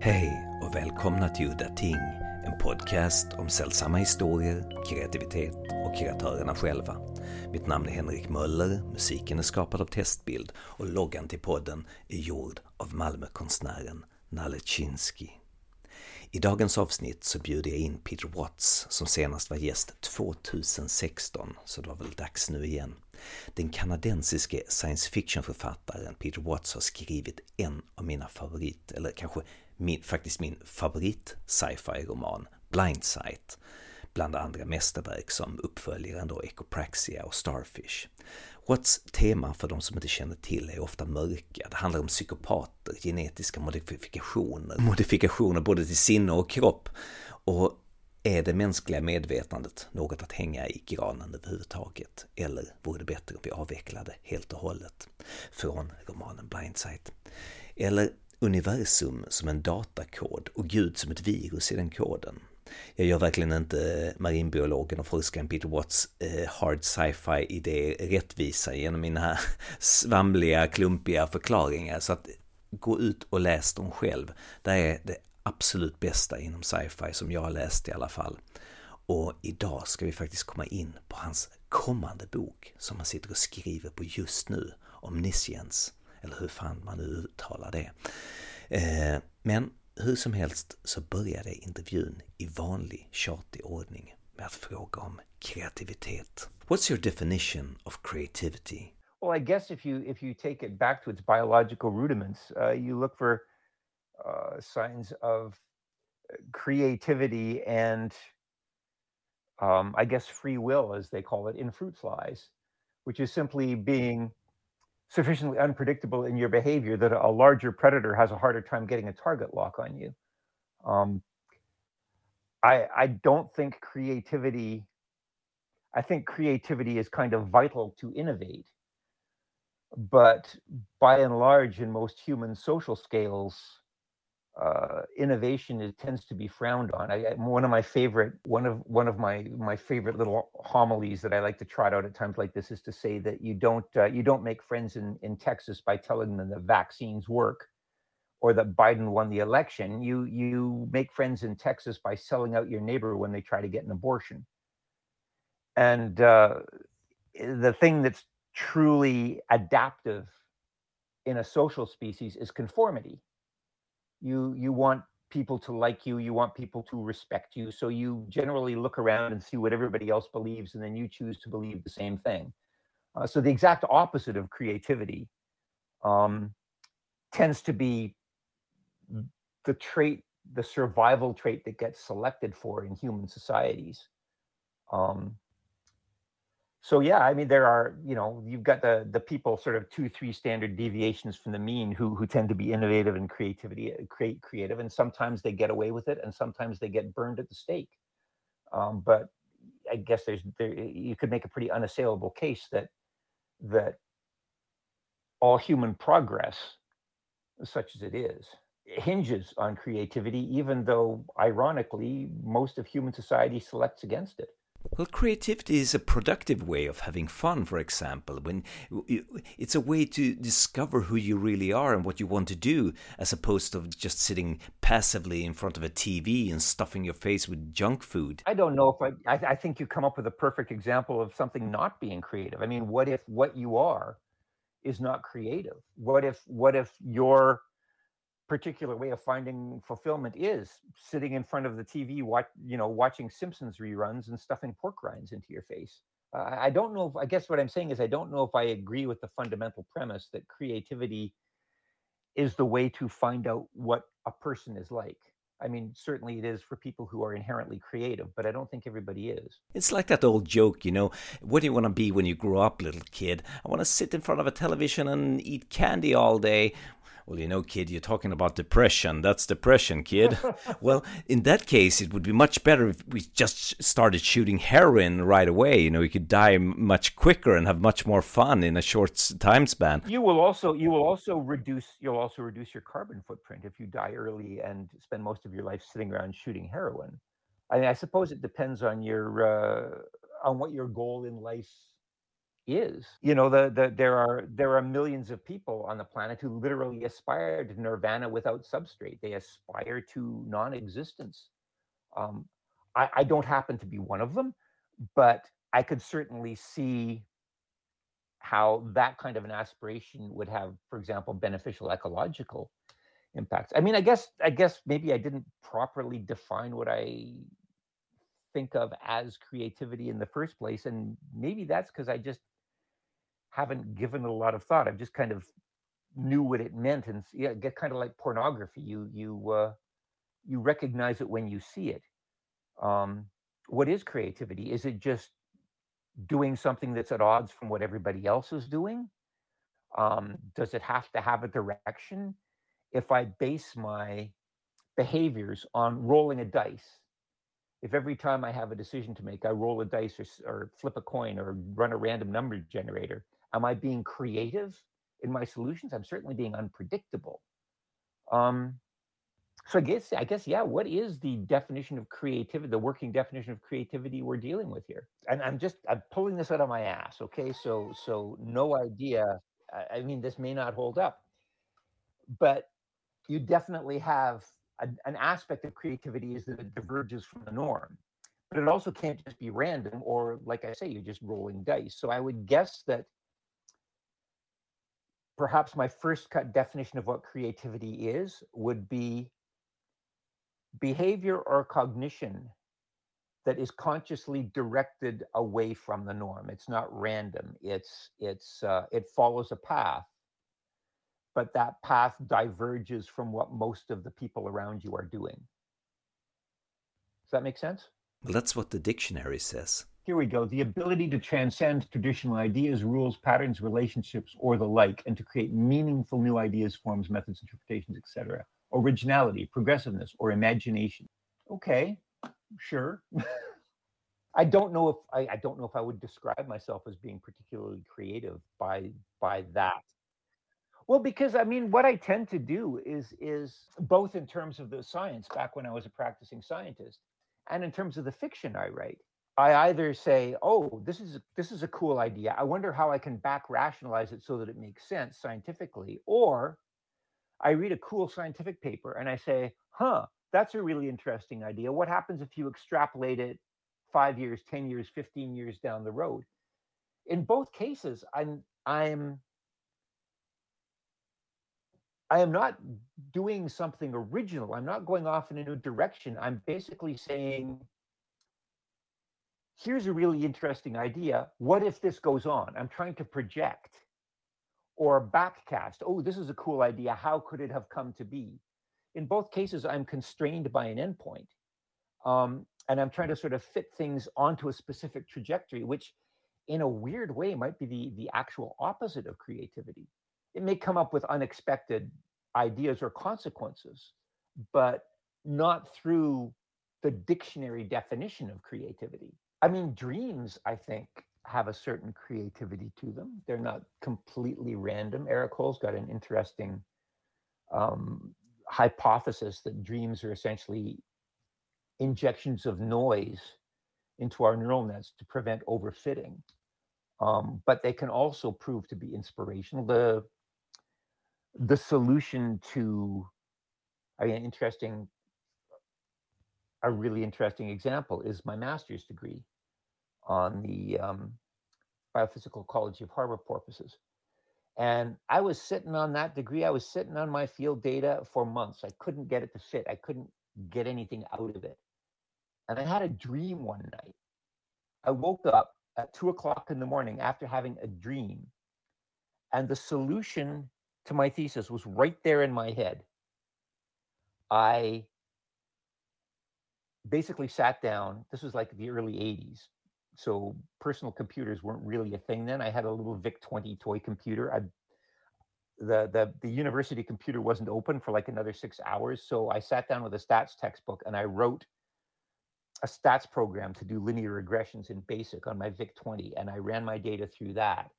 Hej och välkomna till Udda Ting, en podcast om sällsamma historier, kreativitet och kreatörerna själva. Mitt namn är Henrik Möller, musiken är skapad av Testbild och loggan till podden är gjord av Malmökonstnären Nalle Chinsky. I dagens avsnitt så bjuder jag in Peter Watts som senast var gäst 2016, så det var väl dags nu igen. Den kanadensiske science fiction-författaren Peter Watts har skrivit en av mina favorit, eller kanske min, faktiskt min favorit sci-fi roman, Blindsight, bland andra mästerverk som uppföljaren då Ecopraxia och Starfish. Watts tema, för de som inte känner till, är ofta mörka. Det handlar om psykopater, genetiska modifikationer, modifikationer både till sinne och kropp. Och är det mänskliga medvetandet något att hänga i granen överhuvudtaget? Eller vore det bättre om vi avvecklade helt och hållet? Från romanen Blindsight. Eller universum som en datakod och Gud som ett virus i den koden. Jag gör verkligen inte marinbiologen och forskaren Peter Watts eh, hard sci-fi idé rättvisa genom mina svamliga, klumpiga förklaringar. Så att gå ut och läs dem själv. Där är det absolut bästa inom sci-fi som jag har läst i alla fall. Och idag ska vi faktiskt komma in på hans kommande bok som han sitter och skriver på just nu, Omniscience, eller hur fan man nu uttalar det. Eh, men hur som helst så började intervjun i vanlig tjatig ordning med att fråga om kreativitet. What's your definition of creativity? Well, I guess if you if you take it back to its biological rudiments, uh, you look for uh, signs of creativity and um, I guess free will, as they call it, in fruit flies, which is simply being sufficiently unpredictable in your behavior that a larger predator has a harder time getting a target lock on you. Um, I I don't think creativity. I think creativity is kind of vital to innovate, but by and large, in most human social scales, uh, innovation it tends to be frowned on. I, one of my favorite one of one of my my favorite little homilies that I like to trot out at times like this is to say that you don't uh, you don't make friends in in Texas by telling them that vaccines work or that Biden won the election. You you make friends in Texas by selling out your neighbor when they try to get an abortion. And uh, the thing that's truly adaptive in a social species is conformity you you want people to like you you want people to respect you so you generally look around and see what everybody else believes and then you choose to believe the same thing. Uh, so the exact opposite of creativity um, tends to be the trait the survival trait that gets selected for in human societies. Um, so yeah i mean there are you know you've got the the people sort of two three standard deviations from the mean who who tend to be innovative and creativity uh, create creative and sometimes they get away with it and sometimes they get burned at the stake. Um, but i guess there's there you could make a pretty unassailable case that that all human progress such as it is hinges on creativity even though ironically most of human society selects against it well, creativity is a productive way of having fun, for example. When it's a way to discover who you really are and what you want to do, as opposed to just sitting passively in front of a TV and stuffing your face with junk food. I don't know if I, I, I think you come up with a perfect example of something not being creative. I mean, what if what you are is not creative? What if what if your particular way of finding fulfillment is sitting in front of the TV, watch, you know, watching Simpsons reruns and stuffing pork rinds into your face. Uh, I don't know if, I guess what I'm saying is I don't know if I agree with the fundamental premise that creativity is the way to find out what a person is like. I mean, certainly it is for people who are inherently creative, but I don't think everybody is. It's like that old joke, you know, what do you want to be when you grow up, little kid? I want to sit in front of a television and eat candy all day. Well, you know, kid, you're talking about depression. That's depression, kid. well, in that case, it would be much better if we just started shooting heroin right away. You know, you could die much quicker and have much more fun in a short time span. You will also you will also reduce you'll also reduce your carbon footprint if you die early and spend most of your life sitting around shooting heroin. I mean, I suppose it depends on your uh, on what your goal in life is. You know, the, the there are there are millions of people on the planet who literally aspire to nirvana without substrate. They aspire to non-existence. Um, I, I don't happen to be one of them, but I could certainly see how that kind of an aspiration would have, for example, beneficial ecological impacts. I mean, I guess I guess maybe I didn't properly define what I think of as creativity in the first place, and maybe that's because I just haven't given it a lot of thought. I've just kind of knew what it meant, and yeah, get kind of like pornography. You you uh, you recognize it when you see it. Um, what is creativity? Is it just doing something that's at odds from what everybody else is doing? Um, does it have to have a direction? If I base my behaviors on rolling a dice, if every time I have a decision to make, I roll a dice or, or flip a coin or run a random number generator, am I being creative in my solutions? I'm certainly being unpredictable. Um, so I guess I guess yeah. What is the definition of creativity? The working definition of creativity we're dealing with here? And I'm just I'm pulling this out of my ass. Okay, so so no idea. I, mean, this may not hold up, but you definitely have a, an aspect of creativity is that it diverges from the norm. But it also can't just be random, or like I say, you're just rolling dice. So I would guess that perhaps my first cut definition of what creativity is would be behavior or cognition that is consciously directed away from the norm. It's not random. It's it's uh, it follows a path but that path diverges from what most of the people around you are doing. Does that make sense? Well that's what the dictionary says here we go the ability to transcend traditional ideas rules patterns relationships or the like and to create meaningful new ideas forms methods interpretations etc originality, progressiveness, or imagination. Okay, sure. I don't know if I, I, don't know if I would describe myself as being particularly creative by by that. Well, because I mean, what I tend to do is is both in terms of the science back when I was a practicing scientist, and in terms of the fiction I write. I either say, "Oh, this is this is a cool idea. I wonder how I can back rationalize it so that it makes sense scientifically," or I read a cool scientific paper and I say, huh, that's a really interesting idea. What happens if you extrapolate it five years, 10 years, 15 years down the road? In both cases, I'm I'm I am not doing something original. I'm not going off in a new direction. I'm basically saying, here's a really interesting idea. What if this goes on? I'm trying to project or backcast. Oh, this is a cool idea. How could it have come to be? In both cases, I'm constrained by an endpoint. Um, and I'm trying to sort of fit things onto a specific trajectory, which in a weird way might be the, the actual opposite of creativity. It may come up with unexpected ideas or consequences, but not through the dictionary definition of creativity. I mean, dreams, I think, have a certain creativity to them. They're not completely random. Erik Hoel's got an interesting um, hypothesis that dreams are essentially injections of noise into our neural nets to prevent overfitting. Um, but they can also prove to be inspirational. The the solution to I mean, interesting, a really interesting example is my master's degree on the um, biophysical ecology of harbor porpoises. And I was sitting on that degree. I was sitting on my field data for months. I couldn't get it to fit. I couldn't get anything out of it. And I had a dream one night. I woke up at two o'clock in the morning after having a dream. And the solution to my thesis was right there in my head. I basically sat down. This was like the early 80s so personal computers weren't really a thing then. I had a little VIC 20 toy computer. I the, the the university computer wasn't open for like another six hours. So I sat down with a stats textbook and I wrote a stats program to do linear regressions in basic on my VIC 20 and I ran my data through that.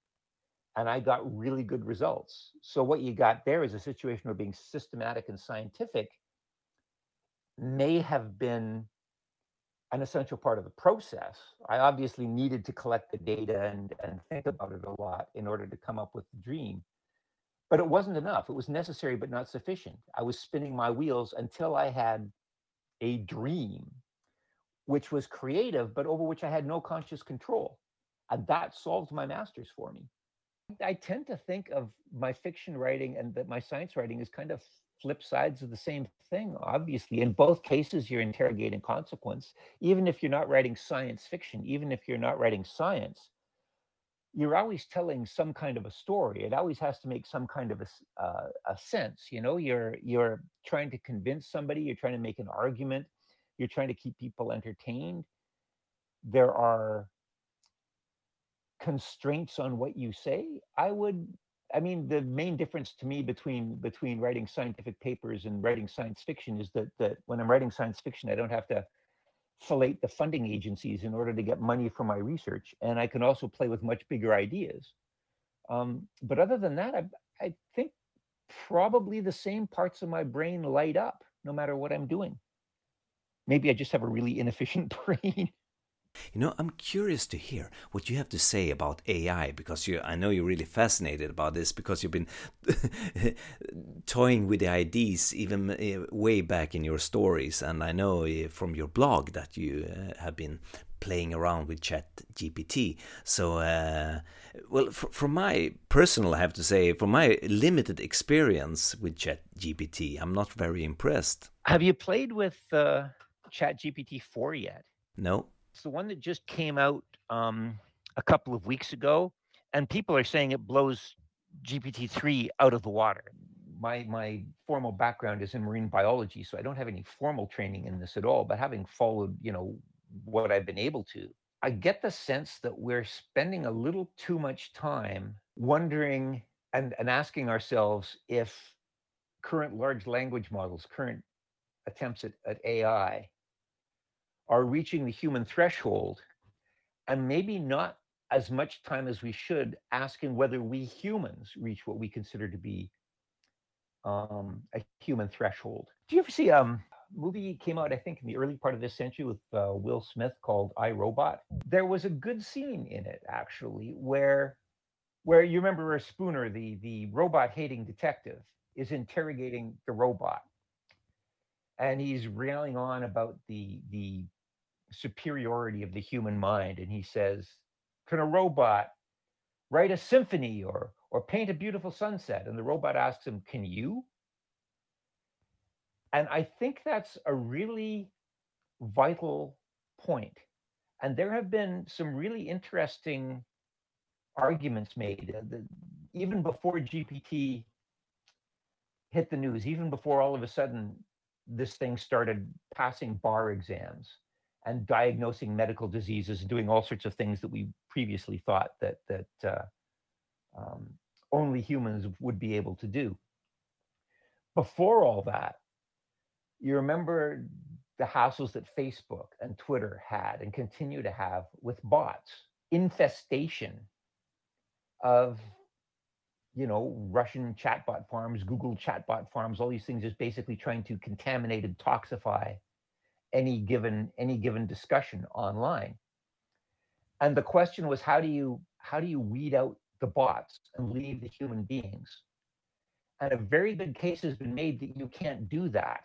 And I got really good results. So what you got there is a situation where being systematic and scientific may have been an essential part of the process. I obviously needed to collect the data and, and think about it a lot in order to come up with the dream. But it wasn't enough. It was necessary, but not sufficient. I was spinning my wheels until I had a dream, which was creative, but over which I had no conscious control. And that solved my masters for me. I tend to think of my fiction writing and that my science writing is kind of flip sides of the same thing. Obviously, in both cases, you're interrogating consequence. Even if you're not writing science fiction, even if you're not writing science, you're always telling some kind of a story. It always has to make some kind of a, uh, a sense. You know, you're you're trying to convince somebody. You're trying to make an argument. You're trying to keep people entertained. There are constraints on what you say. I would I mean, the main difference to me between between writing scientific papers and writing science fiction is that that when I'm writing science fiction, I don't have to fillet the funding agencies in order to get money for my research, and I can also play with much bigger ideas. Um, but other than that, I, I think probably the same parts of my brain light up no matter what I'm doing. Maybe I just have a really inefficient brain. You know, I'm curious to hear what you have to say about AI because you, I know you're really fascinated about this because you've been toying with the ideas even uh, way back in your stories, and I know uh, from your blog that you uh, have been playing around with Chat GPT. So, uh, well, from my personal, I have to say, from my limited experience with Chat GPT, I'm not very impressed. Have you played with uh, Chat GPT four yet? No. It's the one that just came out um, a couple of weeks ago, and people are saying it blows GPT three out of the water. My my formal background is in marine biology, so I don't have any formal training in this at all. But having followed, you know, what I've been able to, I get the sense that we're spending a little too much time wondering and, and asking ourselves if current large language models, current attempts at, at AI are reaching the human threshold and maybe not as much time as we should asking whether we humans reach what we consider to be um, a human threshold. Do you ever see um, a movie came out, I think, in the early part of this century with uh, Will Smith called I Robot? There was a good scene in it actually where where you remember Spooner, the the robot hating detective, is interrogating the robot. And he's railing on about the the superiority of the human mind and he says can a robot write a symphony or or paint a beautiful sunset? And the robot asks him can you? And i think that's a really vital point. And there have been some really interesting arguments made uh, the, even before gpt hit the news even before all of a sudden this thing started passing bar exams and diagnosing medical diseases and doing all sorts of things that we previously thought that that uh, um, only humans would be able to do. Before all that, you remember the hassles that Facebook and Twitter had and continue to have with bots, infestation of you know Russian chatbot farms, Google chatbot farms, all these things is basically trying to contaminate and toxify any given any given discussion online. And the question was how do you how do you weed out the bots and leave the human beings? And a very good case has been made that you can't do that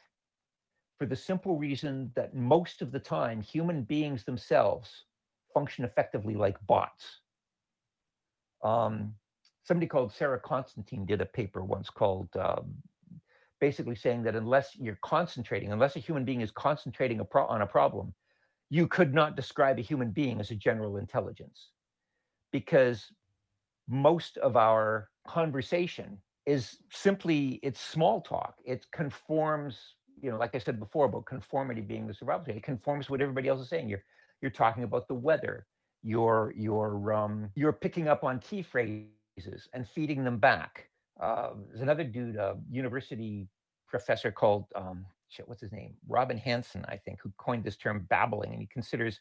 for the simple reason that most of the time human beings themselves function effectively like bots. Um, somebody called sarah constantine did a paper once called um, basically saying that unless you're concentrating, unless a human being is concentrating a pro- on a problem, you could not describe a human being as a general intelligence. Because most of our conversation is simply it's small talk. It conforms you know like i said before about conformity being the survival it conforms to what everybody else is saying. You're you're talking about the weather. You're you're um you're picking up on key phrases and feeding them back. Uh, there's another dude a university professor called um, shit, what's his name? Robin Hanson, I think, who coined this term babbling, and he considers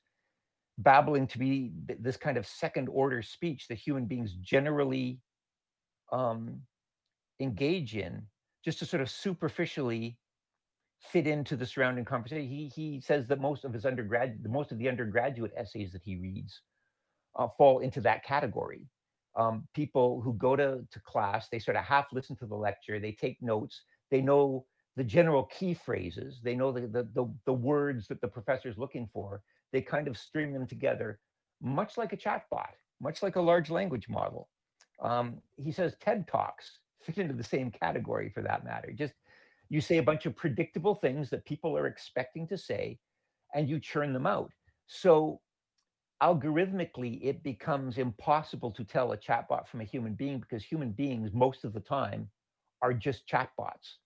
babbling to be this kind of second order speech that human beings generally um, engage in, just to sort of superficially fit into the surrounding conversation. He he says that most of his undergrad, most of the undergraduate essays that he reads, uh, fall into that category. Um, people who go to to class, they sort of half listen to the lecture, they take notes, they know the general key phrases, they know the the the, the words that the professor is looking for. They kind of string them together, much like a chatbot, much like a large language model. Um, he says TED talks fit into the same category for that matter. Just you say a bunch of predictable things that people are expecting to say, and you churn them out. So algorithmically, it becomes impossible to tell a chatbot from a human being because human beings, most of the time, are just chatbots.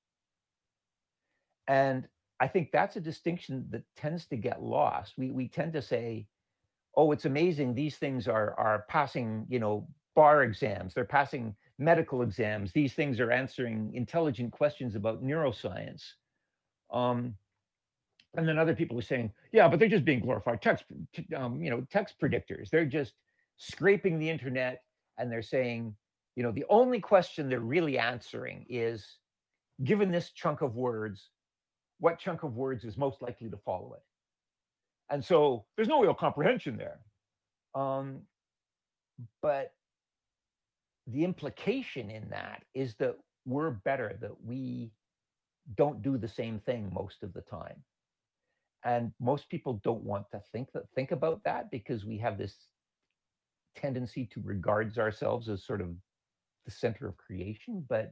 And I think that's a distinction that tends to get lost. We we tend to say, "Oh, it's amazing. These things are are passing, you know, bar exams. They're passing medical exams. These things are answering intelligent questions about neuroscience. Um, and then other people are saying, yeah, but they're just being glorified text, um, you know, text predictors. They're just scraping the internet and they're saying, you know, the only question they're really answering is, given this chunk of words, what chunk of words is most likely to follow it? And so there's no real comprehension there. Um, but the implication in that is that we're better, that we don't do the same thing most of the time. And most people don't want to think that think about that because we have this tendency to regard ourselves as sort of the center of creation. But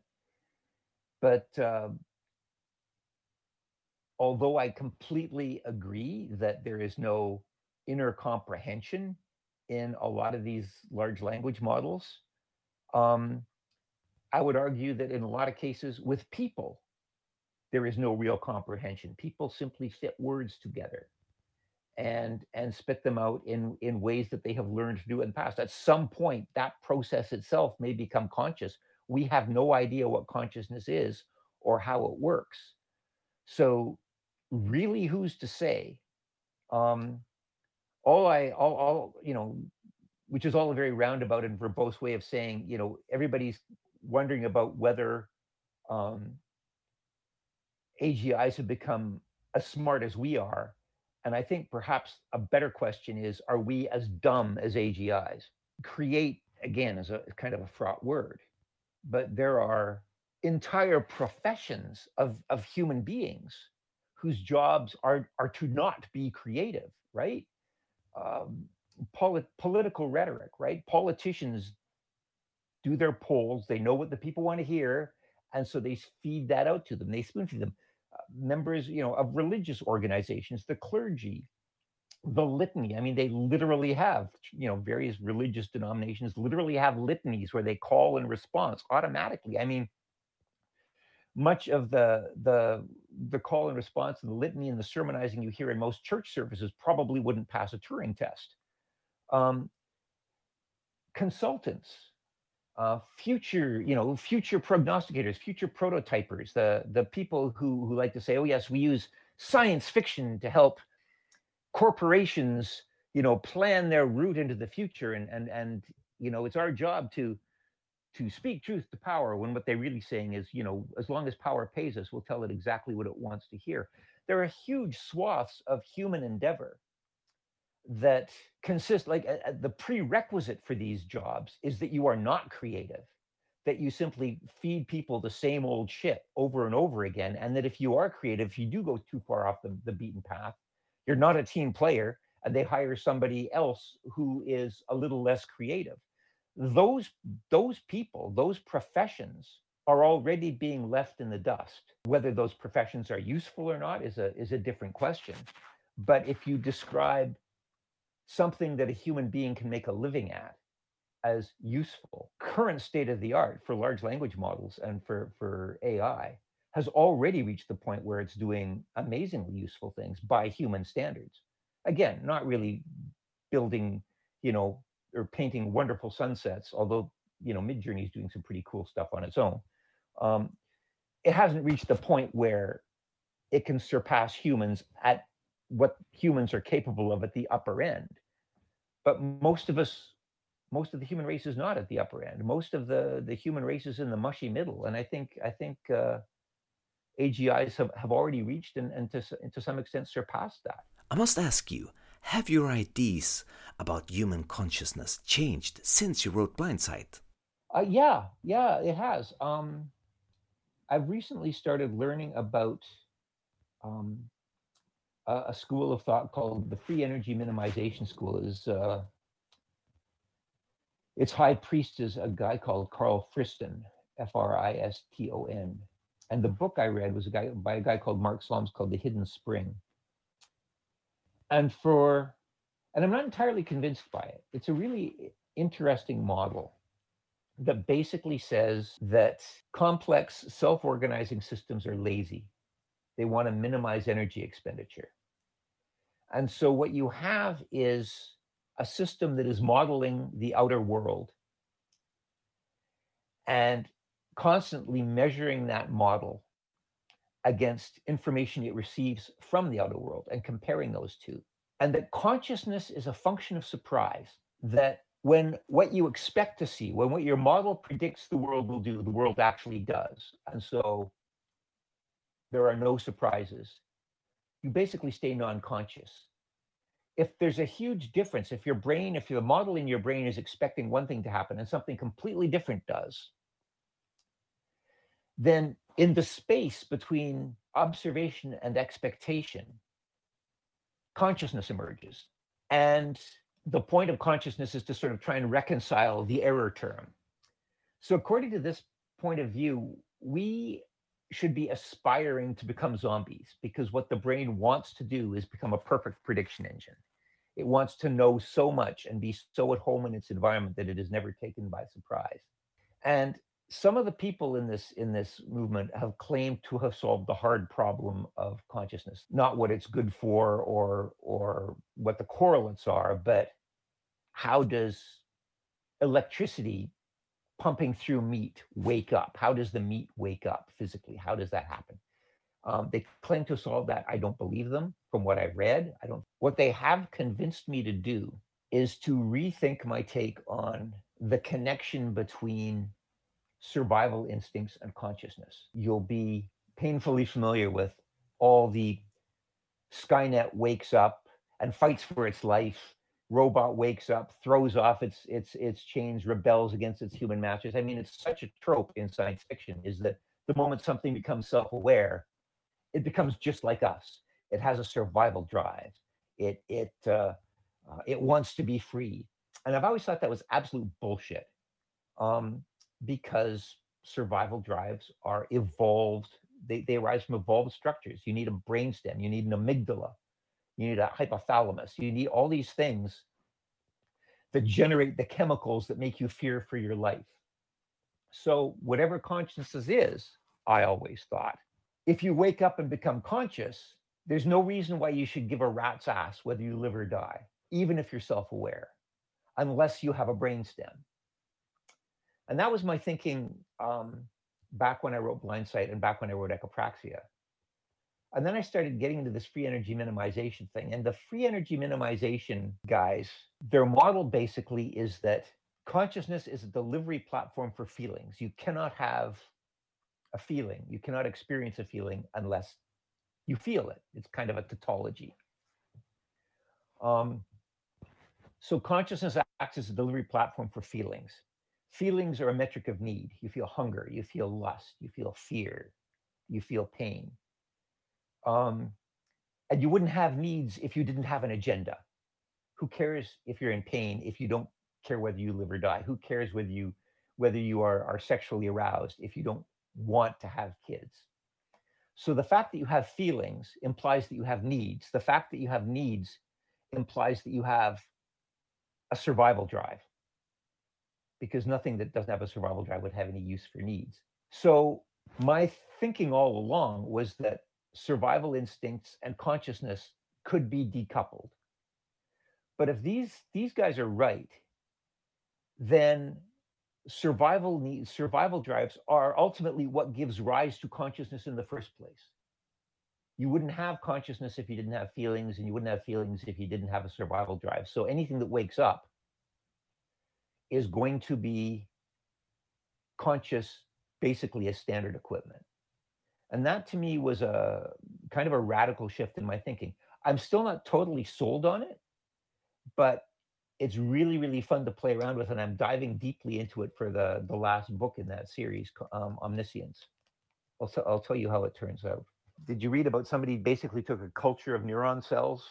but uh, although I completely agree that there is no inner comprehension in a lot of these large language models, um, I would argue that in a lot of cases with people, there is no real comprehension. People simply fit words together and and spit them out in in ways that they have learned to do in the past. At some point, that process itself may become conscious. We have no idea what consciousness is or how it works. So, really, who's to say? Um, all I all all you know which is all a very roundabout and verbose way of saying, you know, everybody's wondering about whether um, AGIs have become as smart as we are. And I think perhaps a better question is, are we as dumb as AGIs? Create, again, is a kind of a fraught word, but there are entire professions of, of human beings whose jobs are, are to not be creative, right? Um, polit- political rhetoric, right? Politicians do their polls, they know what the people want to hear, and so they feed that out to them. They spoon feed them. Uh, members, you know, of religious organizations, the clergy, the litany. I mean, they literally have, you know, various religious denominations literally have litanies where they call in response automatically. I mean, much of the the the call and response and the litany and the sermonizing you hear in most church services probably wouldn't pass a Turing test. Um, consultants, uh, future, you know, future prognosticators, future prototypers, the the people who who like to say, oh yes, we use science fiction to help corporations, you know, plan their route into the future, and and and you know, it's our job to to speak truth to power when what they're really saying is, you know, as long as power pays us, we'll tell it exactly what it wants to hear. There are huge swaths of human endeavor that consist like uh, the prerequisite for these jobs is that you are not creative that you simply feed people the same old shit over and over again and that if you are creative if you do go too far off the, the beaten path you're not a team player and they hire somebody else who is a little less creative those those people those professions are already being left in the dust whether those professions are useful or not is a is a different question but if you describe something that a human being can make a living at as useful. Current state of the art for large language models and for, for AI has already reached the point where it's doing amazingly useful things by human standards. Again, not really building, you know, or painting wonderful sunsets, although, you know, Midjourney is doing some pretty cool stuff on its own. Um, it hasn't reached the point where it can surpass humans at what humans are capable of at the upper end. But most of us, most of the human race is not at the upper end. Most of the the human race is in the mushy middle. And I think I think uh, AGIs have, have already reached and, and, to, and to some extent surpassed that. I must ask you, have your ideas about human consciousness changed since you wrote Blindsight? Uh, yeah, yeah, it has. Um, I've recently started learning about um, a, a, school of thought called the Free Energy Minimization School. Is uh, its high priest is a guy called Carl Friston, F-R-I-S-T-O-N, and the book I read was a guy by a guy called Mark Solms called The Hidden Spring. And for, and I'm not entirely convinced by it. It's a really interesting model that basically says that complex self-organizing systems are lazy. They want to minimize energy expenditure. And so what you have is a system that is modeling the outer world and constantly measuring that model against information it receives from the outer world and comparing those two. And that consciousness is a function of surprise, that when what you expect to see, when what your model predicts the world will do, the world actually does. And so there are no surprises. You basically stay non conscious. If there's a huge difference, if your brain, if your model in your brain is expecting one thing to happen and something completely different does, then in the space between observation and expectation, consciousness emerges. And the point of consciousness is to sort of try and reconcile the error term. So, according to this point of view, we should be aspiring to become zombies because what the brain wants to do is become a perfect prediction engine. It wants to know so much and be so at home in its environment that it is never taken by surprise. And some of the people in this in this movement have claimed to have solved the hard problem of consciousness. Not what it's good for or or what the correlates are but how does electricity pumping through meat wake up? How does the meat wake up physically? How does that happen? Um, they claim to solve that. I don't believe them from what i read. I don't what they have convinced me to do is to rethink my take on the connection between survival instincts and consciousness. You'll be painfully familiar with all the Skynet wakes up and fights for its life. Robot wakes up, throws off its its its chains, rebels against its human masters. I mean, it's such a trope in science fiction is that the moment something becomes self-aware, it becomes just like us. It has a survival drive. It it uh, uh, it wants to be free, and I've always thought that was absolute bullshit. Um, because survival drives are evolved. They, they arise from evolved structures. You need a brainstem, you need an amygdala, you need a hypothalamus, you need all these things that generate the chemicals that make you fear for your life. So, whatever consciousness is, I always thought, if you wake up and become conscious, there's no reason why you should give a rat's ass whether you live or die, even if you're self aware, unless you have a brainstem and that was my thinking um, back when I wrote Blindsight and back when I wrote Echopraxia. And then I started getting into this free energy minimization thing. And the free energy minimization guys, their model basically is that consciousness is a delivery platform for feelings. You cannot have a feeling, you cannot experience a feeling unless you feel it. It's kind of a tautology. Um, so consciousness acts as a delivery platform for feelings. Feelings are a metric of need. You feel hunger, you feel lust, you feel fear, you feel pain. Um, and you wouldn't have needs if you didn't have an agenda. Who cares if you're in pain if you don't care whether you live or die? Who cares whether you whether you are, are sexually aroused if you don't want to have kids? So the fact that you have feelings implies that you have needs. The fact that you have needs implies that you have a survival drive because nothing that doesn't have a survival drive would have any use for needs. So my thinking all along was that survival instincts and consciousness could be decoupled. But if these these guys are right, then survival needs survival drives are ultimately what gives rise to consciousness in the first place. You wouldn't have consciousness if you didn't have feelings, and you wouldn't have feelings if you didn't have a survival drive. So anything that wakes up is going to be conscious basically as standard equipment. And that to me was a kind of a radical shift in my thinking. I'm still not totally sold on it, but it's really really fun to play around with and i'm diving deeply into it for the the last book in that series um, omniscience I'll, t- I'll tell you how it turns out did you read about somebody basically took a culture of neuron cells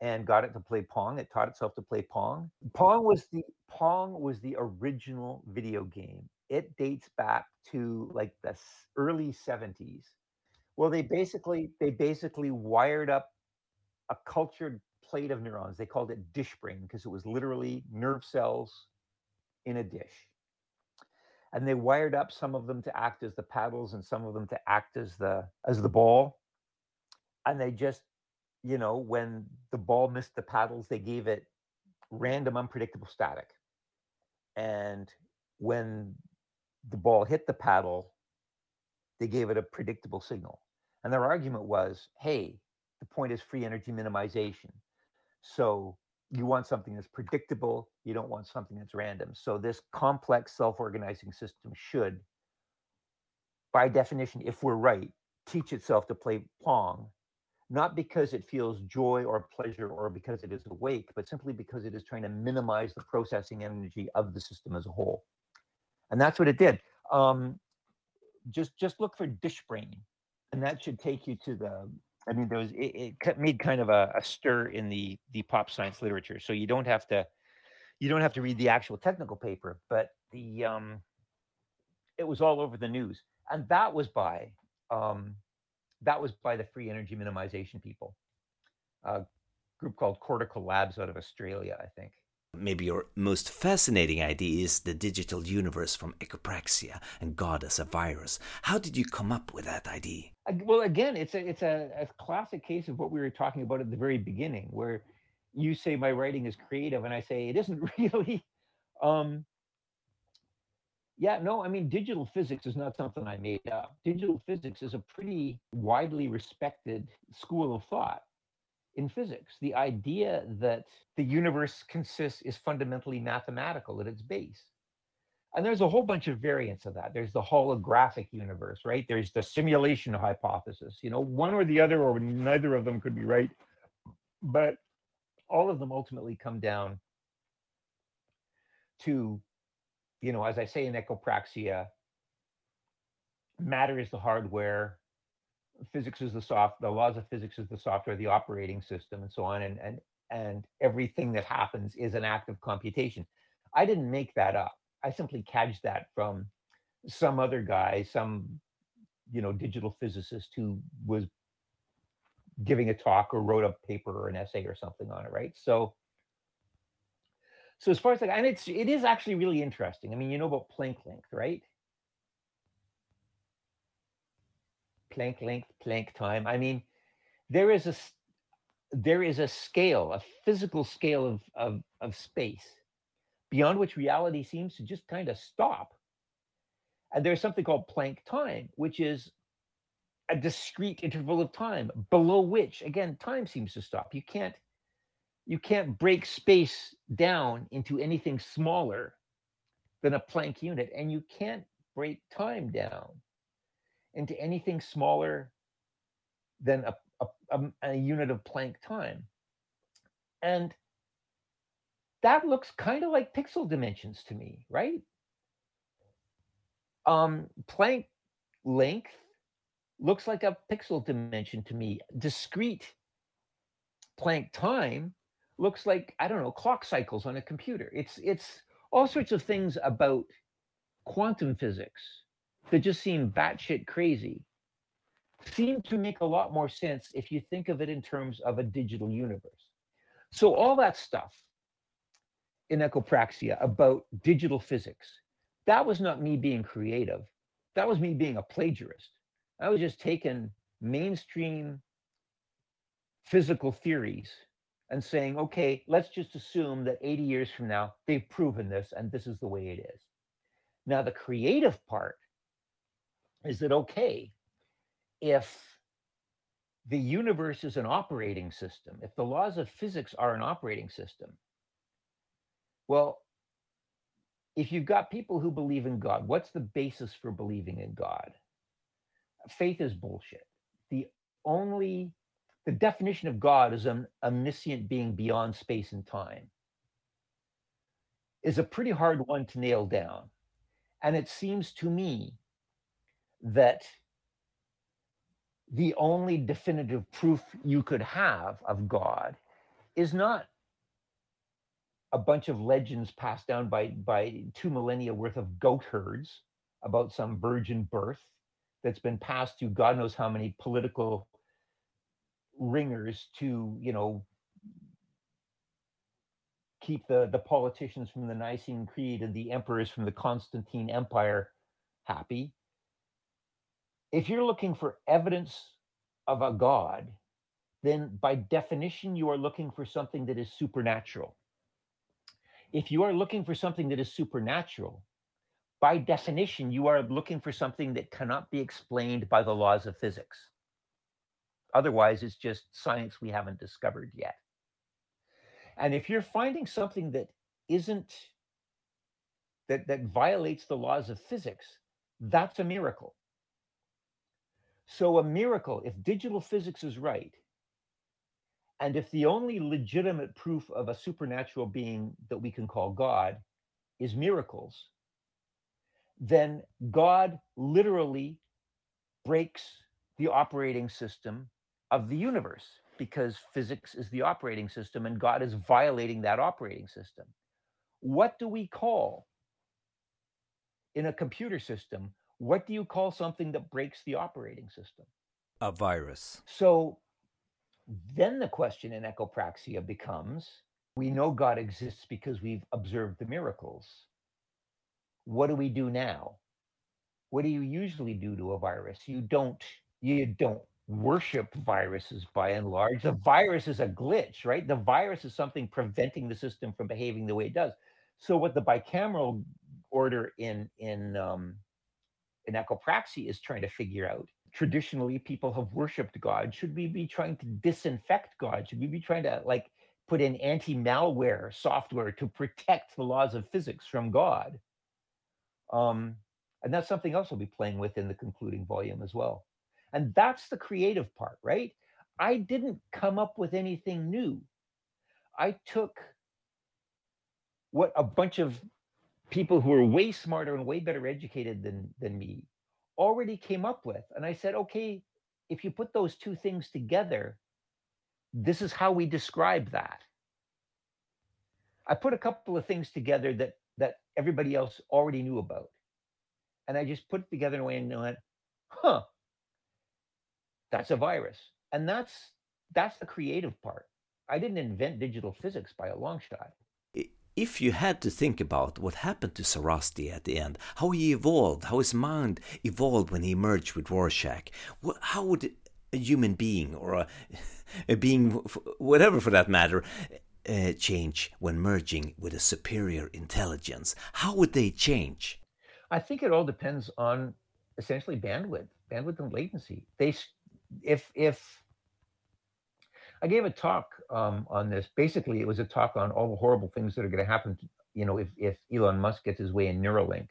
and got it to play pong it taught itself to play pong pong was the pong was the original video game it dates back to like the early 70s well they basically they basically wired up a cultured plate of neurons. They called it dish brain because it was literally nerve cells in a dish. And they wired up some of them to act as the paddles and some of them to act as the as the ball. And they just, you know, when the ball missed the paddles, they gave it random unpredictable static. And when the ball hit the paddle, they gave it a predictable signal. And their argument was, hey, the point is free energy minimization. So you want something that's predictable. You don't want something that's random. So this complex self-organizing system should, by definition, if we're right, teach itself to play Pong, not because it feels joy or pleasure or because it is awake, but simply because it is trying to minimize the processing energy of the system as a whole. And that's what it did. Um, just just look for dish brain, and that should take you to the I mean, there was it, it made kind of a, a, stir in the the pop science literature. So you don't have to you don't have to read the actual technical paper, but the um, it was all over the news, and that was by um, that was by the free energy minimization people, a group called Cortical Labs out of Australia, I think. Maybe your most fascinating idea is the digital universe from Echopraxia and God as a virus. How did you come up with that idea? Well, again, it's a it's a, a classic case of what we were talking about at the very beginning, where you say my writing is creative, and I say it isn't really. Um, yeah, no, I mean, digital physics is not something I made up. Digital physics is a pretty widely respected school of thought in physics. The idea that the universe consists is fundamentally mathematical at its base. And there's a whole bunch of variants of that. There's the holographic universe, right? There's the simulation hypothesis. You know, one or the other, or neither of them could be right. But all of them ultimately come down to, you know, as I say in Echopraxia, matter is the hardware, physics is the soft the laws of physics is the software the operating system and so on and and and everything that happens is an act of computation. I didn't make that up. I simply cadged that from some other guy some you know digital physicist who was giving a talk or wrote a paper or an essay or something on it right? So so as far as like and it's it is actually really interesting i mean you know about planck length right Planck length, Planck time. I mean, there is a there is a scale, a physical scale of of, of space beyond which reality seems to just kind of stop. And there's something called Planck time, which is a discrete interval of time below which again time seems to stop. You can't you can't break space down into anything smaller than a Planck unit and you can't break time down into anything smaller than a, a, a, a unit of Planck time. And that looks kind of like pixel dimensions to me, right? Um, Planck length looks like a pixel dimension to me. Discrete Planck time looks like I don't know clock cycles on a computer. It's it's all sorts of things about quantum physics that just seem batshit crazy seem to make a lot more sense if you think of it in terms of a digital universe. So all that stuff in Echopraxia about digital physics, that was not me being creative. That was me being a plagiarist. I was just taking mainstream physical theories and saying, okay, let's just assume that 80 years from now, they've proven this and this is the way it is. Now, the creative part is it okay if the universe is an operating system, if the laws of physics are an operating system? Well, if you've got people who believe in God, what's the basis for believing in God? faith is bullshit. The only the definition of God as an omniscient being beyond space and time is a pretty hard one to nail down. And it seems to me that the only definitive proof you could have of God is not a bunch of legends passed down by by two millennia worth of goat herds about some virgin birth that's been passed through God knows how many political ringers to you know keep the the politicians from the Nicene Creed and the emperors from the Constantine Empire happy. If you're looking for evidence of a god, then by definition you are looking for something that is supernatural. If you are looking for something that is supernatural, by definition you are looking for something that cannot be explained by the laws of physics. Otherwise, it's just science we haven't discovered yet. And if you're finding something that isn't that that violates the laws of physics, that's a miracle. So a miracle, if digital physics is right, and if the only legitimate proof of a supernatural being that we can call God is miracles, then God literally breaks the operating system of the universe because physics is the operating system and God is violating that operating system. What do we call in a computer system? What do you call something that breaks the operating system? A virus. So then the question in echopraxia becomes we know God exists because we've observed the miracles. What do we do now? What do you usually do to a virus? You don't you don't worship viruses by and large. The virus is a glitch, right? The virus is something preventing the system from behaving the way it does. So what the bicameral order in in um, in Echopraxia is trying to figure out. Traditionally, people have worshipped God. Should we be trying to disinfect God? Should we be trying to like put in anti-malware software to protect the laws of physics from God? Um, and that's something else I'll be playing with in the concluding volume as well. And that's the creative part, right? I didn't come up with anything new. I took what a bunch of people who are way smarter and way better educated than, than me already came up with. And I said, okay, if you put those two things together, this is how we describe that. I put a couple of things together that that everybody else already knew about. And I just put it together in a way and went, huh, that's a virus. And that's that's the creative part. I didn't invent digital physics by a long shot. If you had to think about what happened to Sarasti at the end, how he evolved, how his mind evolved when he merged with Rorschach, how would a human being or a, a being, whatever for that matter, uh, change when merging with a superior intelligence? How would they change? I think it all depends on essentially bandwidth, bandwidth and latency. They if if I gave a talk um, on this. Basically, it was a talk on all the horrible things that are going to happen. You know, if if Elon Musk gets his way in Neuralink,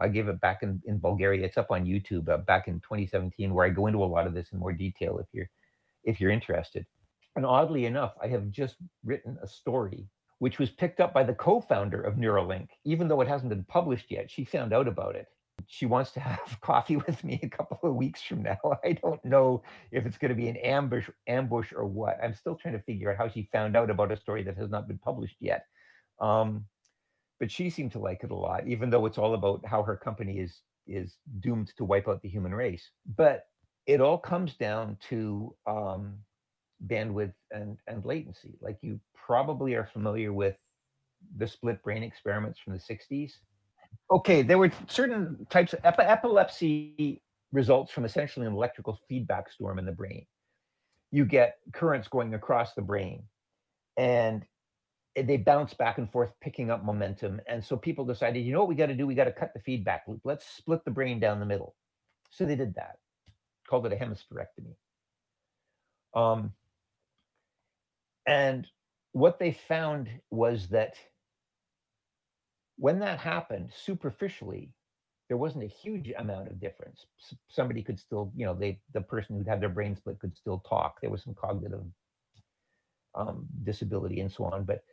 I gave it back in in Bulgaria. It's up on YouTube uh, back in 2017, where I go into a lot of this in more detail. If you're if you're interested, and oddly enough, I have just written a story which was picked up by the co-founder of Neuralink, even though it hasn't been published yet. She found out about it she wants to have coffee with me a couple of weeks from now. I don't know if it's going to be an ambush, ambush or what. I'm still trying to figure out how she found out about a story that has not been published yet. Um, but she seemed to like it a lot, even though it's all about how her company is is doomed to wipe out the human race. But it all comes down to um, bandwidth and and latency. Like you probably are familiar with the split brain experiments from the 60s okay, there were certain types of ep- epilepsy results from essentially an electrical feedback storm in the brain. You get currents going across the brain and they bounce back and forth, picking up momentum. And so people decided, you know what we got to do? We got to cut the feedback loop. Let's split the brain down the middle. So they did that, called it a hemispherectomy. Um, and what they found was that when that happened superficially, there wasn't a huge amount of difference. somebody could still, you know, they the person who'd had their brain split could still talk. There was some cognitive um, disability and so on. But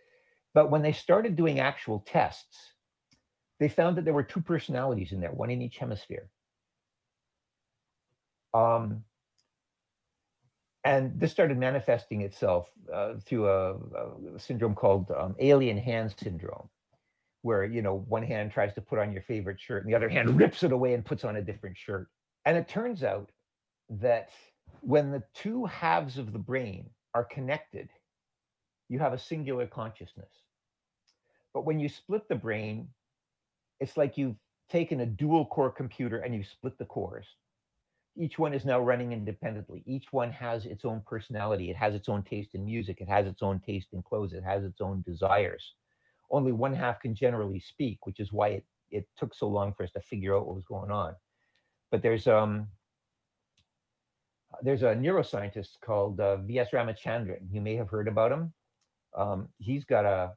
but when they started doing actual tests, they found that there were two personalities in there, one in each hemisphere. Um, and this started manifesting itself uh, through a, a, syndrome called um, alien hand syndrome where you know one hand tries to put on your favorite shirt and the other hand rips it away and puts on a different shirt. And it turns out that when the two halves of the brain are connected you have a singular consciousness. But when you split the brain it's like you've taken a dual core computer and you split the cores. Each one is now running independently. Each one has its own personality. It has its own taste in music. It has its own taste in clothes. It has its own desires only one half can generally speak, which is why it, it took so long for us to figure out what was going on. But there's um there's a neuroscientist called uh, V.S. Ramachandran. You may have heard about him. Um, he's got a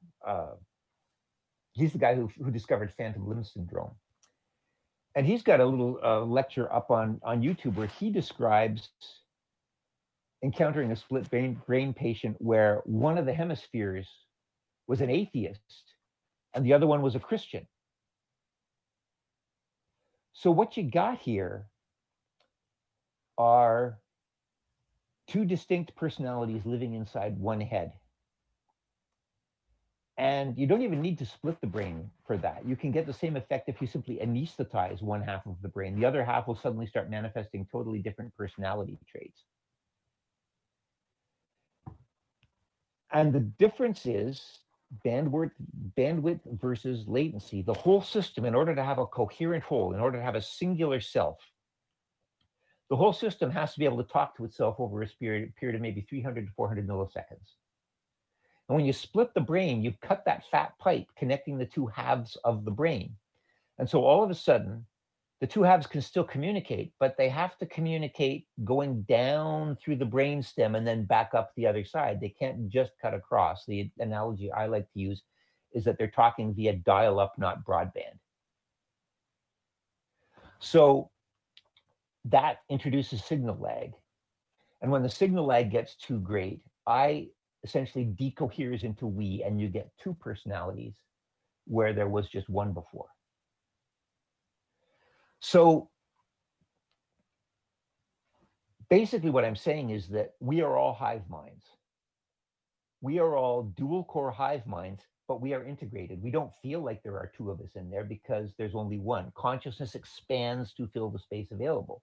he's the guy who who discovered phantom limb syndrome, and he's got a little uh, lecture up on on YouTube where he describes encountering a split brain brain patient where one of the hemispheres was an atheist and the other one was a Christian. So what you got here are two distinct personalities living inside one head. And you don't even need to split the brain for that. You can get the same effect if you simply anesthetize one half of the brain. The other half will suddenly start manifesting totally different personality traits. And the difference is bandwidth bandwidth versus latency. The whole system in order to have a coherent whole in order to have a singular self the whole system has to be able to talk to itself over a period, period of maybe 300 to 400 milliseconds. And when you split the brain you cut that fat pipe connecting the two halves of the brain. And so all of a sudden the two halves can still communicate, but they have to communicate going down through the brainstem and then back up the other side. They can't just cut across. The analogy I like to use is that they're talking via dial up, not broadband. So that introduces signal lag. And when the signal lag gets too great, I essentially decoheres into we, and you get two personalities where there was just one before. So basically, what I'm saying is that we are all hive minds. We are all dual core hive minds, but we are integrated. We don't feel like there are two of us in there because there's only one. Consciousness expands to fill the space available.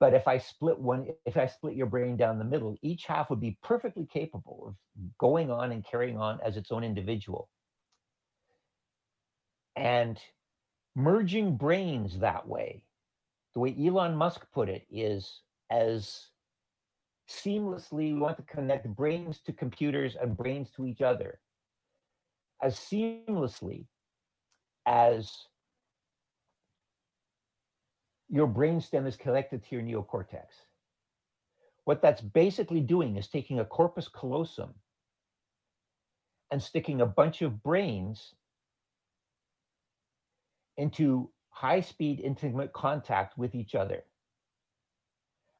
But if I split one, if I split your brain down the middle, each half would be perfectly capable of going on and carrying on as its own individual. And merging brains that way, the way Elon Musk put it, is as seamlessly we want to connect brains to computers and brains to each other as seamlessly as your brainstem is connected to your neocortex. What that's basically doing is taking a corpus callosum and sticking a bunch of brains into high speed intimate contact with each other.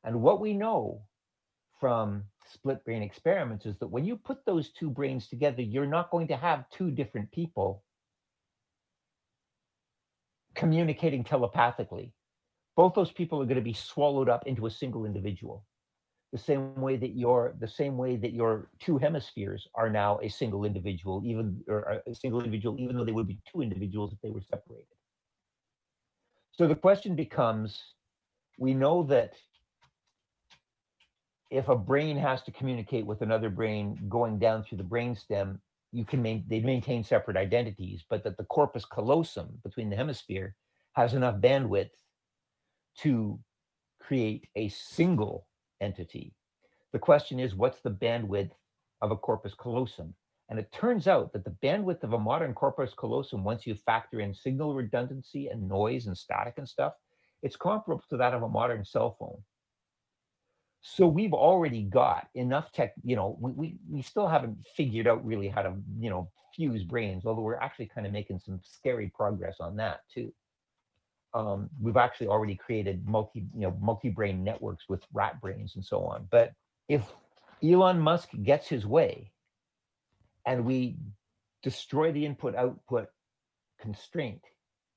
And what we know from split brain experiments is that when you put those two brains together, you're not going to have two different people communicating telepathically. Both those people are going to be swallowed up into a single individual. The same way that your the same way that your two hemispheres are now a single individual, even or uh, a single individual, even though they would be two individuals if they were separated. So the question becomes we know that if a brain has to communicate with another brain going down through the brainstem, you can they maintain separate identities, but that the corpus callosum between the hemisphere has enough bandwidth to create a single entity. The question is, what's the bandwidth of a corpus callosum? And it turns out that the bandwidth of a modern corpus callosum, once you factor in signal redundancy and noise and static and stuff, it's comparable to that of a modern cell phone. So we've already got enough tech, you know, we, we, we still haven't figured out really how to, you know, fuse brains, although we're actually kind of making some scary progress on that too. Um, we've actually already created multi, you know, multi-brain networks with rat brains and so on. But if Elon Musk gets his way and we destroy the input output constraint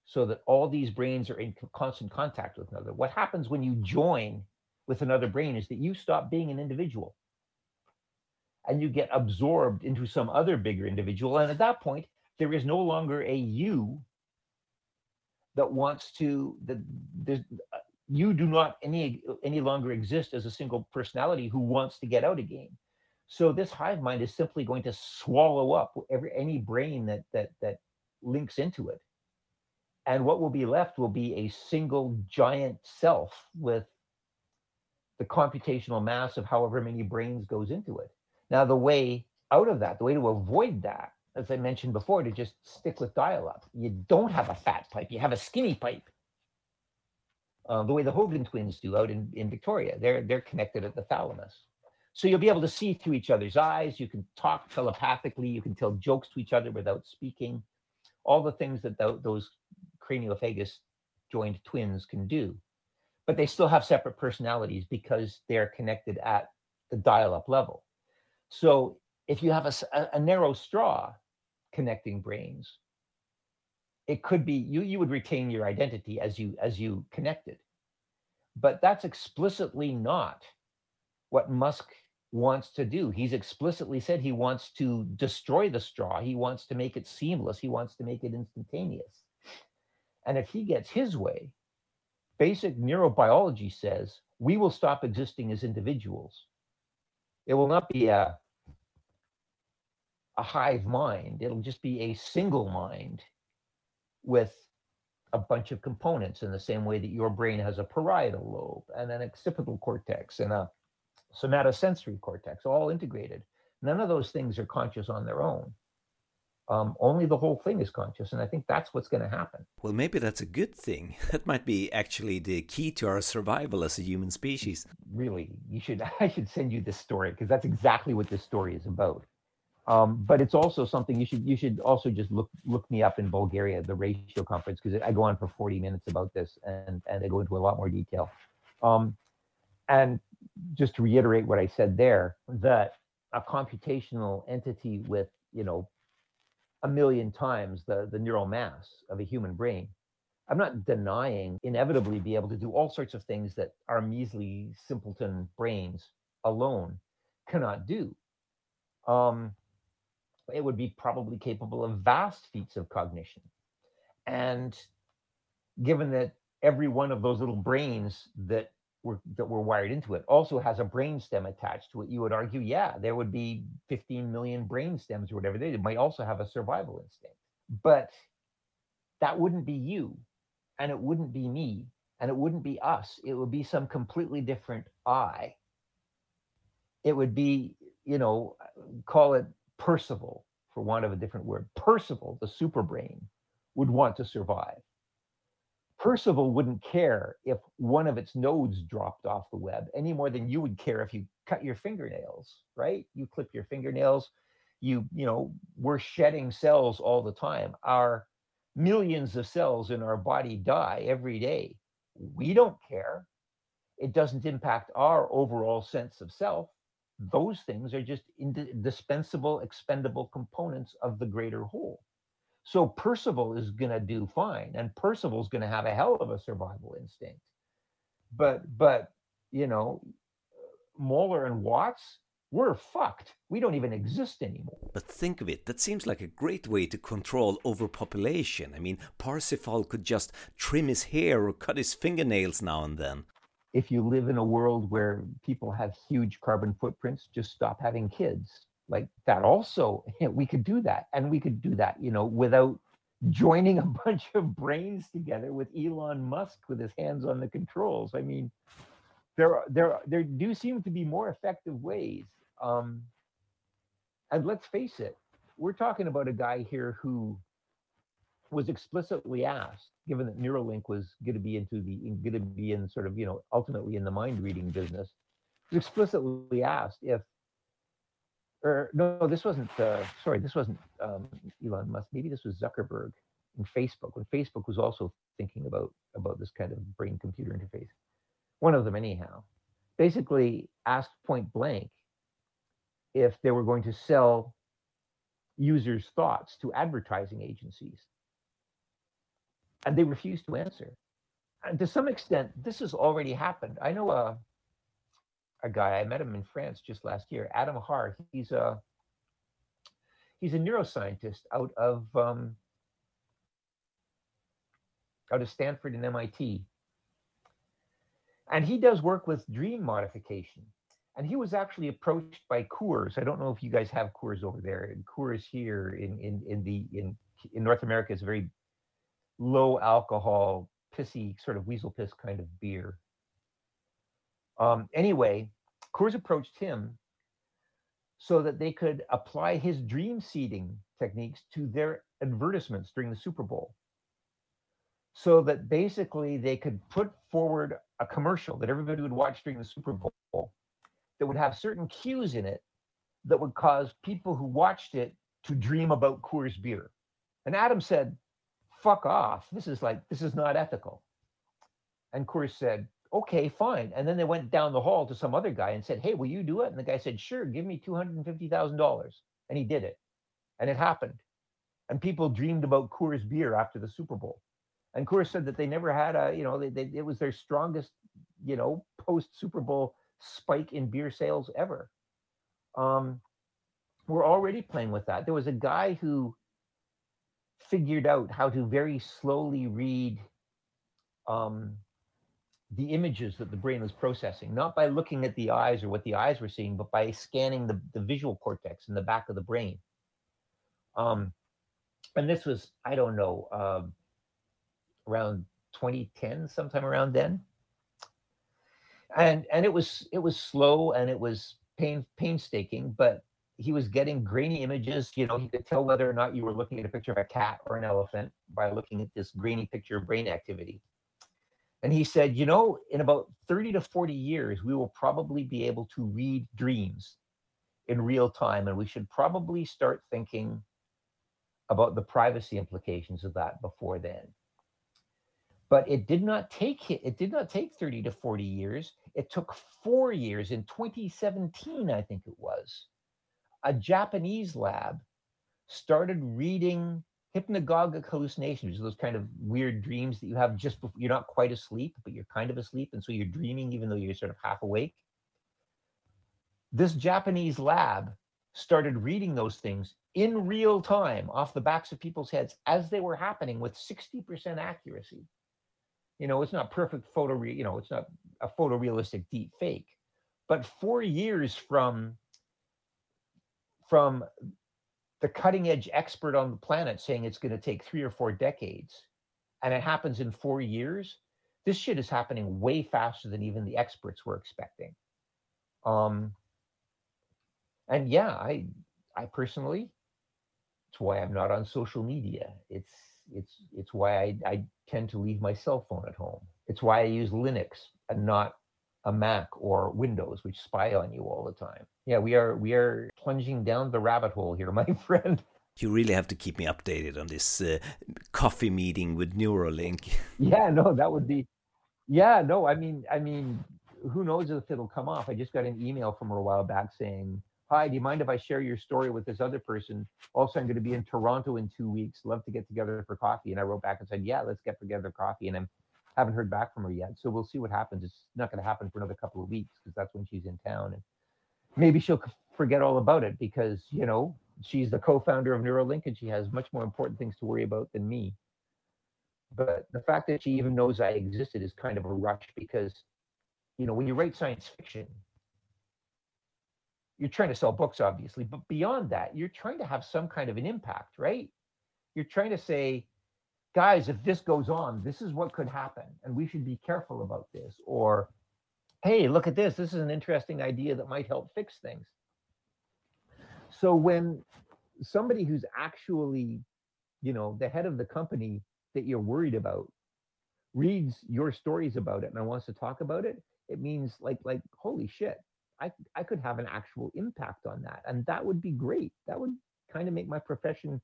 so that all these brains are in constant contact with another, what happens when you join with another brain is that you stop being an individual and you get absorbed into some other bigger individual. And at that point, there is no longer a you that wants to that there's uh, you do not any any longer exist as a single personality who wants to get out again so this hive mind is simply going to swallow up every any brain that that that links into it and what will be left will be a single giant self with the computational mass of however many brains goes into it now the way out of that the way to avoid that as I mentioned before, to just stick with dial up. You don't have a fat pipe, you have a skinny pipe. Uh, the way the Hogan twins do out in, in Victoria, they're, they're connected at the thalamus. So you'll be able to see through each other's eyes. You can talk telepathically. You can tell jokes to each other without speaking. All the things that th- those craniopagus joined twins can do. But they still have separate personalities because they're connected at the dial up level. So if you have a, a, narrow straw connecting brains, it could be you you would retain your identity as you as you connected. But that's explicitly not what Musk wants to do. He's explicitly said he wants to destroy the straw. He wants to make it seamless. He wants to make it instantaneous. And if he gets his way, basic neurobiology says we will stop existing as individuals. It will not be a a hive mind. It'll just be a single mind with a bunch of components in the same way that your brain has a parietal lobe and an occipital cortex and a somatosensory cortex, all integrated. None of those things are conscious on their own. Um, only the whole thing is conscious, and I think that's what's going to happen. Well, maybe that's a good thing. That might be actually the key to our survival as a human species. Really, you should. I should send you this story because that's exactly what this story is about. Um, but it's also something you should you should also just look look me up in Bulgaria, the ratio conference, because I go on for 40 minutes about this and and I go into a lot more detail. Um, and just to reiterate what I said there, that a computational entity with you know a million times the the neural mass of a human brain, I'm not denying inevitably be able to do all sorts of things that our measly simpleton brains alone cannot do. Um, it would be probably capable of vast feats of cognition. And given that every one of those little brains that were that were wired into it also has a brain stem attached to it, you would argue, yeah, there would be 15 million brain stems or whatever. They might also have a survival instinct. But that wouldn't be you, and it wouldn't be me, and it wouldn't be us. It would be some completely different I. It would be, you know, call it Percival, for want of a different word, Percival, the super brain, would want to survive. Percival wouldn't care if one of its nodes dropped off the web any more than you would care if you cut your fingernails, right? You clip your fingernails, you, you know, we're shedding cells all the time. Our millions of cells in our body die every day. We don't care. It doesn't impact our overall sense of self those things are just indispensable, expendable components of the greater whole. So Percival is going to do fine, and Percival's going to have a hell of a survival instinct. But but you know, Möller and Watts, we're fucked. We don't even exist anymore. But think of it, that seems like a great way to control overpopulation. I mean, Percival could just trim his hair or cut his fingernails now and then if you live in a world where people have huge carbon footprints, just stop having kids. Like that also, we could do that. And we could do that, you know, without joining a bunch of brains together with Elon Musk with his hands on the controls. I mean, there are, there there do seem to be more effective ways. Um, and let's face it, we're talking about a guy here who was explicitly asked, given that Neuralink was going to be into the going to be in sort of you know ultimately in the mind reading business, was explicitly asked if, or no, this wasn't. Uh, sorry, this wasn't um, Elon Musk. Maybe this was Zuckerberg. in Facebook when Facebook was also thinking about about this kind of brain computer interface. One of them, anyhow, basically asked point blank if they were going to sell users' thoughts to advertising agencies. And they refused to answer. And to some extent, this has already happened. I know a, a guy, I met him in France just last year, Adam Haar. He's a he's a neuroscientist out of um, out of Stanford and MIT. And he does work with dream modification. And he was actually approached by Coors. I don't know if you guys have Coors over there. And Coors here in, in, in the in, in North America is a very low alcohol, pissy, sort of weasel piss kind of beer. Um, anyway, Coors approached him so that they could apply his dream seeding techniques to their advertisements during the Super Bowl so that basically they could put forward a commercial that everybody would watch during the Super Bowl that would have certain cues in it that would cause people who watched it to dream about Coors beer. And Adam said, fuck off. This is like, this is not ethical. And Coors said, okay, fine. And then they went down the hall to some other guy and said, hey, will you do it? And the guy said, sure, give me $250,000. And he did it. And it happened. And people dreamed about Coors beer after the Super Bowl and Coors said that they never had a, you know, they, they, it was their strongest, you know, post Super Bowl spike in beer sales ever. Um, we're already playing with that. There was a guy who figured out how to very slowly read um, the images that the brain was processing, not by looking at the eyes or what the eyes were seeing, but by scanning the, the visual cortex in the back of the brain. Um, and this was, I don't know, uh, around 2010, sometime around then. And and it was it was slow and it was pain painstaking, but he was getting grainy images. You know, he could tell whether or not you were looking at a picture of a cat or an elephant by looking at this grainy picture of brain activity. And he said, you know, in about 30 to 40 years, we will probably be able to read dreams in real time. And we should probably start thinking about the privacy implications of that before then but it did not take it did not take 30 to 40 years it took four years in 2017 i think it was a japanese lab started reading hypnagogic hallucinations those kind of weird dreams that you have just before you're not quite asleep but you're kind of asleep and so you're dreaming even though you're sort of half awake. This japanese lab started reading those things in real time off the backs of people's heads as they were happening with 60% accuracy. You know, it's not perfect photo, re- you know, it's not a photorealistic deep fake, but four years from from the cutting edge expert on the planet saying it's going to take three or four decades, and it happens in four years. This shit is happening way faster than even the experts were expecting. Um, and yeah, I I personally, it's why I'm not on social media. It's it's it's why I, I tend to leave my cell phone at home. It's why I use Linux and not a Mac or Windows, which spy on you all the time. Yeah, we are we are plunging down the rabbit hole here, my friend. You really have to keep me updated on this uh, coffee meeting with Neuralink. Yeah, no, that would be. Yeah, no, I mean, I mean, who knows if it'll come off? I just got an email from her a while back saying hi, do you mind if I share your story with this other person? Also, I'm going to be in Toronto in two weeks. Love to get together for coffee. And I wrote back and said, yeah, let's get together coffee. And I haven't heard back from her yet. So we'll see what happens. It's not going to happen for another couple of weeks because that's when she's in town. And maybe she'll forget all about it because, you know, she's the co-founder of Neuralink and she has much more important things to worry about than me. But the fact that she even knows I existed is kind of a rush because, you know, when you write science fiction, you're trying to sell books obviously but beyond that you're trying to have some kind of an impact right you're trying to say guys if this goes on this is what could happen and we should be careful about this or hey look at this this is an interesting idea that might help fix things so when somebody who's actually you know the head of the company that you're worried about reads your stories about it and wants to talk about it it means like like holy shit I, I could have an actual impact on that. And that would be great. That would kind of make my profession,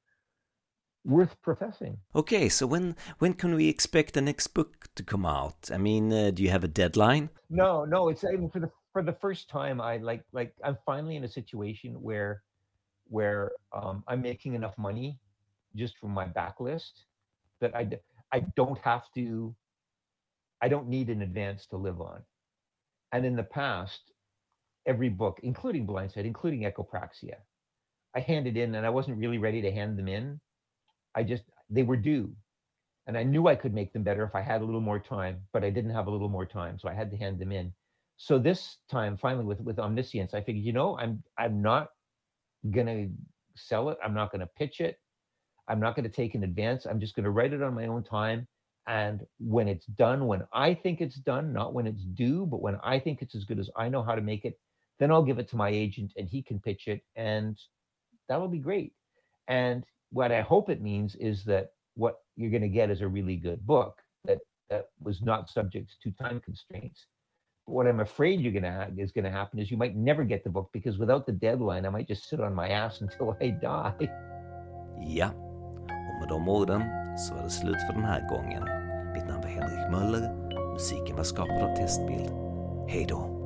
worth professing. Okay, so when when can we expect the next book to come out? I mean, uh, do you have a deadline? No, no. It's I mean, for the for the first time. I like like I'm finally in a situation where where um, I'm making enough money just from my backlist that I I don't have to. I don't need an advance to live on. And in the past, every book, including Blindsight, including Echopraxia, I handed in and I wasn't really ready to hand them in. I just, they were due. And I knew I could make them better if I had a little more time, but I didn't have a little more time. So I had to hand them in. So this time, finally, with, with Omniscience, I figured, you know, I'm I'm not gonna sell it. I'm not gonna pitch it. I'm not gonna take an advance. I'm just gonna write it on my own time. And when it's done, when I think it's done, not when it's due, but when I think it's as good as I know how to make it, then I'll give it to my agent and he can pitch it. And that'll be great. And what I hope it means is that what you're going to get is a really good book that, that was not subject to time constraints. But What I'm afraid you're going to have, is going to happen is you might never get the book because without the deadline, I might just sit on my ass until I die. Ja, och med de orden så var det slut för den här gången. Mitt namn Henrik Möller, musiken var skapad av Testbild. Hej då!